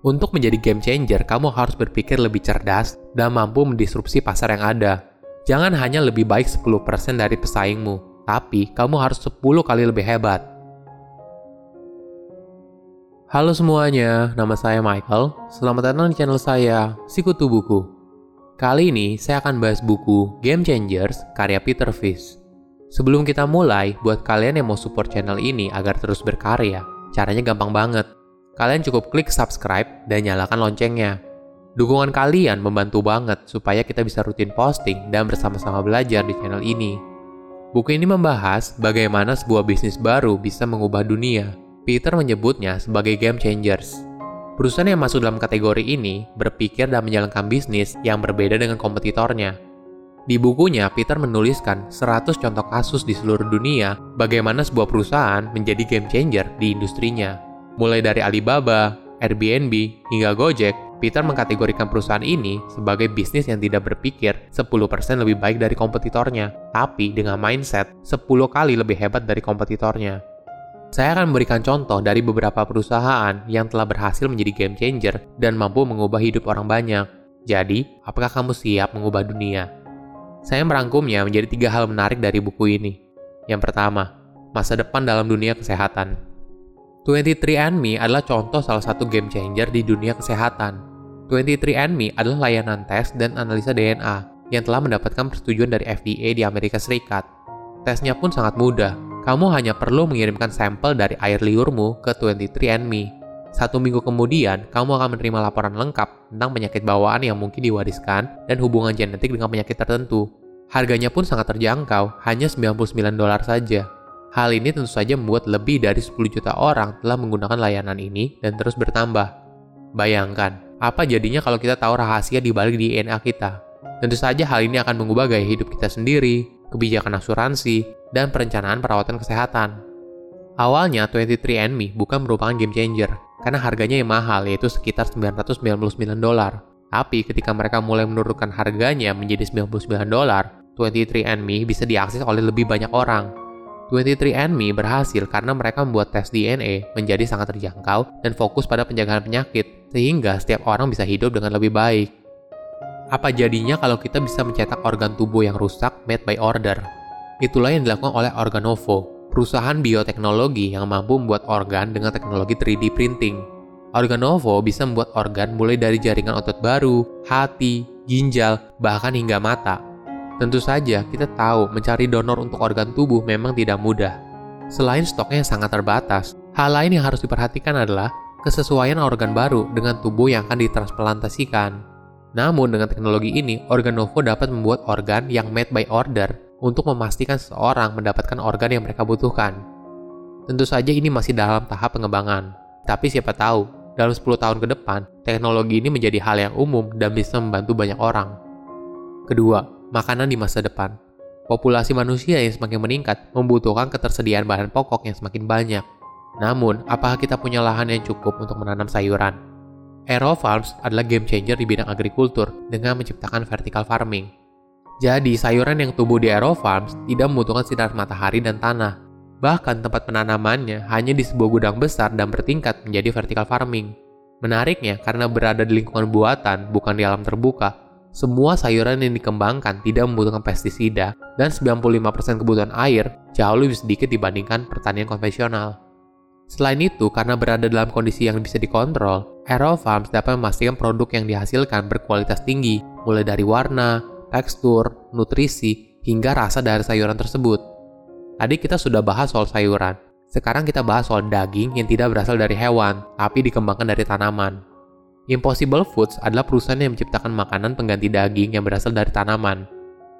Untuk menjadi game changer, kamu harus berpikir lebih cerdas dan mampu mendisrupsi pasar yang ada. Jangan hanya lebih baik 10% dari pesaingmu, tapi kamu harus 10 kali lebih hebat. Halo semuanya, nama saya Michael. Selamat datang di channel saya, Sikutu Buku. Kali ini saya akan bahas buku Game Changers karya Peter Fish. Sebelum kita mulai, buat kalian yang mau support channel ini agar terus berkarya, caranya gampang banget kalian cukup klik subscribe dan nyalakan loncengnya. Dukungan kalian membantu banget supaya kita bisa rutin posting dan bersama-sama belajar di channel ini. Buku ini membahas bagaimana sebuah bisnis baru bisa mengubah dunia. Peter menyebutnya sebagai game changers. Perusahaan yang masuk dalam kategori ini berpikir dan menjalankan bisnis yang berbeda dengan kompetitornya. Di bukunya, Peter menuliskan 100 contoh kasus di seluruh dunia bagaimana sebuah perusahaan menjadi game changer di industrinya. Mulai dari Alibaba, Airbnb, hingga Gojek, Peter mengkategorikan perusahaan ini sebagai bisnis yang tidak berpikir 10% lebih baik dari kompetitornya, tapi dengan mindset 10 kali lebih hebat dari kompetitornya. Saya akan memberikan contoh dari beberapa perusahaan yang telah berhasil menjadi game changer dan mampu mengubah hidup orang banyak. Jadi, apakah kamu siap mengubah dunia? Saya merangkumnya menjadi tiga hal menarik dari buku ini. Yang pertama, masa depan dalam dunia kesehatan. 23andMe adalah contoh salah satu game changer di dunia kesehatan. 23andMe adalah layanan tes dan analisa DNA yang telah mendapatkan persetujuan dari FDA di Amerika Serikat. Tesnya pun sangat mudah. Kamu hanya perlu mengirimkan sampel dari air liurmu ke 23andMe. Satu minggu kemudian, kamu akan menerima laporan lengkap tentang penyakit bawaan yang mungkin diwariskan dan hubungan genetik dengan penyakit tertentu. Harganya pun sangat terjangkau, hanya 99 dolar saja. Hal ini tentu saja membuat lebih dari 10 juta orang telah menggunakan layanan ini dan terus bertambah. Bayangkan, apa jadinya kalau kita tahu rahasia di balik DNA kita? Tentu saja hal ini akan mengubah gaya hidup kita sendiri, kebijakan asuransi, dan perencanaan perawatan kesehatan. Awalnya 23andMe bukan merupakan game changer, karena harganya yang mahal yaitu sekitar 999 dolar. Tapi ketika mereka mulai menurunkan harganya menjadi 99 dolar, 23andMe bisa diakses oleh lebih banyak orang 23andMe berhasil karena mereka membuat tes DNA menjadi sangat terjangkau dan fokus pada penjagaan penyakit, sehingga setiap orang bisa hidup dengan lebih baik. Apa jadinya kalau kita bisa mencetak organ tubuh yang rusak made by order? Itulah yang dilakukan oleh Organovo, perusahaan bioteknologi yang mampu membuat organ dengan teknologi 3D printing. Organovo bisa membuat organ mulai dari jaringan otot baru, hati, ginjal, bahkan hingga mata Tentu saja, kita tahu mencari donor untuk organ tubuh memang tidak mudah. Selain stoknya yang sangat terbatas, hal lain yang harus diperhatikan adalah kesesuaian organ baru dengan tubuh yang akan ditransplantasikan. Namun dengan teknologi ini, Organovo dapat membuat organ yang made by order untuk memastikan seseorang mendapatkan organ yang mereka butuhkan. Tentu saja ini masih dalam tahap pengembangan, tapi siapa tahu, dalam 10 tahun ke depan, teknologi ini menjadi hal yang umum dan bisa membantu banyak orang. Kedua, makanan di masa depan. Populasi manusia yang semakin meningkat membutuhkan ketersediaan bahan pokok yang semakin banyak. Namun, apakah kita punya lahan yang cukup untuk menanam sayuran? Aero Farms adalah game changer di bidang agrikultur dengan menciptakan vertical farming. Jadi, sayuran yang tumbuh di Aero Farms tidak membutuhkan sinar matahari dan tanah. Bahkan tempat penanamannya hanya di sebuah gudang besar dan bertingkat menjadi vertical farming. Menariknya, karena berada di lingkungan buatan, bukan di alam terbuka, semua sayuran yang dikembangkan tidak membutuhkan pestisida dan 95% kebutuhan air jauh lebih sedikit dibandingkan pertanian konvensional. Selain itu, karena berada dalam kondisi yang bisa dikontrol, Aero Farms dapat memastikan produk yang dihasilkan berkualitas tinggi, mulai dari warna, tekstur, nutrisi, hingga rasa dari sayuran tersebut. Tadi kita sudah bahas soal sayuran, sekarang kita bahas soal daging yang tidak berasal dari hewan, tapi dikembangkan dari tanaman. Impossible Foods adalah perusahaan yang menciptakan makanan pengganti daging yang berasal dari tanaman.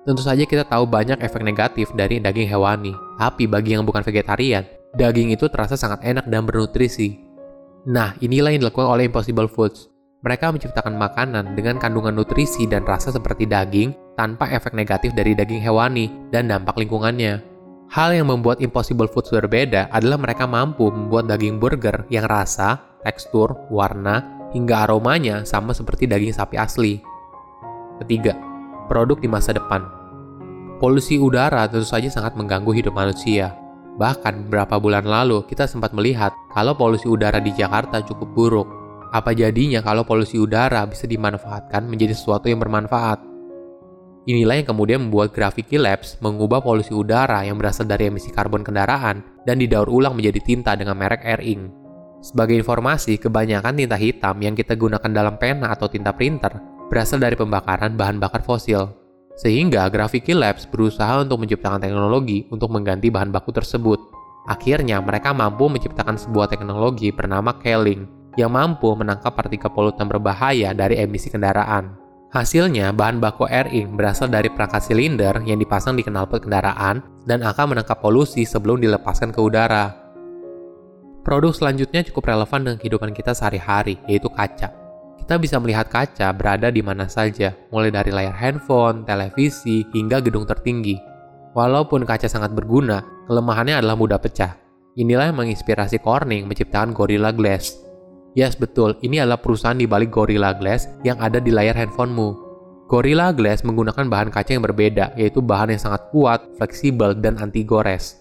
Tentu saja kita tahu banyak efek negatif dari daging hewani, tapi bagi yang bukan vegetarian, daging itu terasa sangat enak dan bernutrisi. Nah, inilah yang dilakukan oleh Impossible Foods. Mereka menciptakan makanan dengan kandungan nutrisi dan rasa seperti daging tanpa efek negatif dari daging hewani dan dampak lingkungannya. Hal yang membuat Impossible Foods berbeda adalah mereka mampu membuat daging burger yang rasa, tekstur, warna, hingga aromanya sama seperti daging sapi asli. Ketiga, produk di masa depan. Polusi udara tentu saja sangat mengganggu hidup manusia. Bahkan beberapa bulan lalu kita sempat melihat kalau polusi udara di Jakarta cukup buruk. apa jadinya kalau polusi udara bisa dimanfaatkan menjadi sesuatu yang bermanfaat? Inilah yang kemudian membuat Gravity Labs mengubah polusi udara yang berasal dari emisi karbon kendaraan dan didaur ulang menjadi tinta dengan merek Air Ink. Sebagai informasi, kebanyakan tinta hitam yang kita gunakan dalam pena atau tinta printer berasal dari pembakaran bahan bakar fosil. Sehingga Gravity Labs berusaha untuk menciptakan teknologi untuk mengganti bahan baku tersebut. Akhirnya, mereka mampu menciptakan sebuah teknologi bernama Keling yang mampu menangkap partikel polutan berbahaya dari emisi kendaraan. Hasilnya, bahan baku air ink berasal dari perangkat silinder yang dipasang di knalpot kendaraan dan akan menangkap polusi sebelum dilepaskan ke udara. Produk selanjutnya cukup relevan dengan kehidupan kita sehari-hari, yaitu kaca. Kita bisa melihat kaca berada di mana saja, mulai dari layar handphone, televisi, hingga gedung tertinggi. Walaupun kaca sangat berguna, kelemahannya adalah mudah pecah. Inilah yang menginspirasi Corning menciptakan Gorilla Glass, Yes, betul. Ini adalah perusahaan di balik Gorilla Glass yang ada di layar handphonemu. Gorilla Glass menggunakan bahan kaca yang berbeda, yaitu bahan yang sangat kuat, fleksibel, dan anti gores.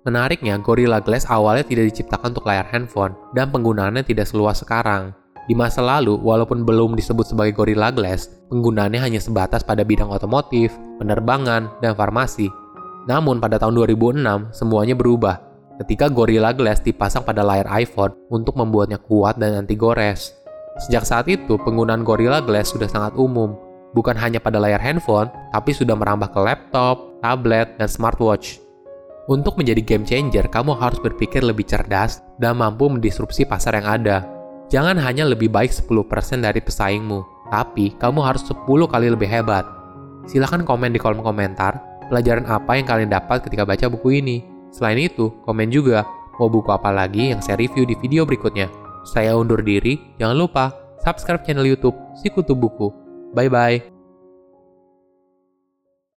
Menariknya, Gorilla Glass awalnya tidak diciptakan untuk layar handphone, dan penggunaannya tidak seluas sekarang. Di masa lalu, walaupun belum disebut sebagai Gorilla Glass, penggunaannya hanya sebatas pada bidang otomotif, penerbangan, dan farmasi. Namun pada tahun 2006, semuanya berubah ketika Gorilla Glass dipasang pada layar iPhone untuk membuatnya kuat dan anti gores. Sejak saat itu, penggunaan Gorilla Glass sudah sangat umum, bukan hanya pada layar handphone, tapi sudah merambah ke laptop, tablet, dan smartwatch. Untuk menjadi game changer, kamu harus berpikir lebih cerdas dan mampu mendisrupsi pasar yang ada. Jangan hanya lebih baik 10% dari pesaingmu, tapi kamu harus 10 kali lebih hebat. Silahkan komen di kolom komentar pelajaran apa yang kalian dapat ketika baca buku ini. Selain itu, komen juga mau buku apa lagi yang saya review di video berikutnya. Saya undur diri, jangan lupa subscribe channel YouTube Sikutu Buku. Bye bye.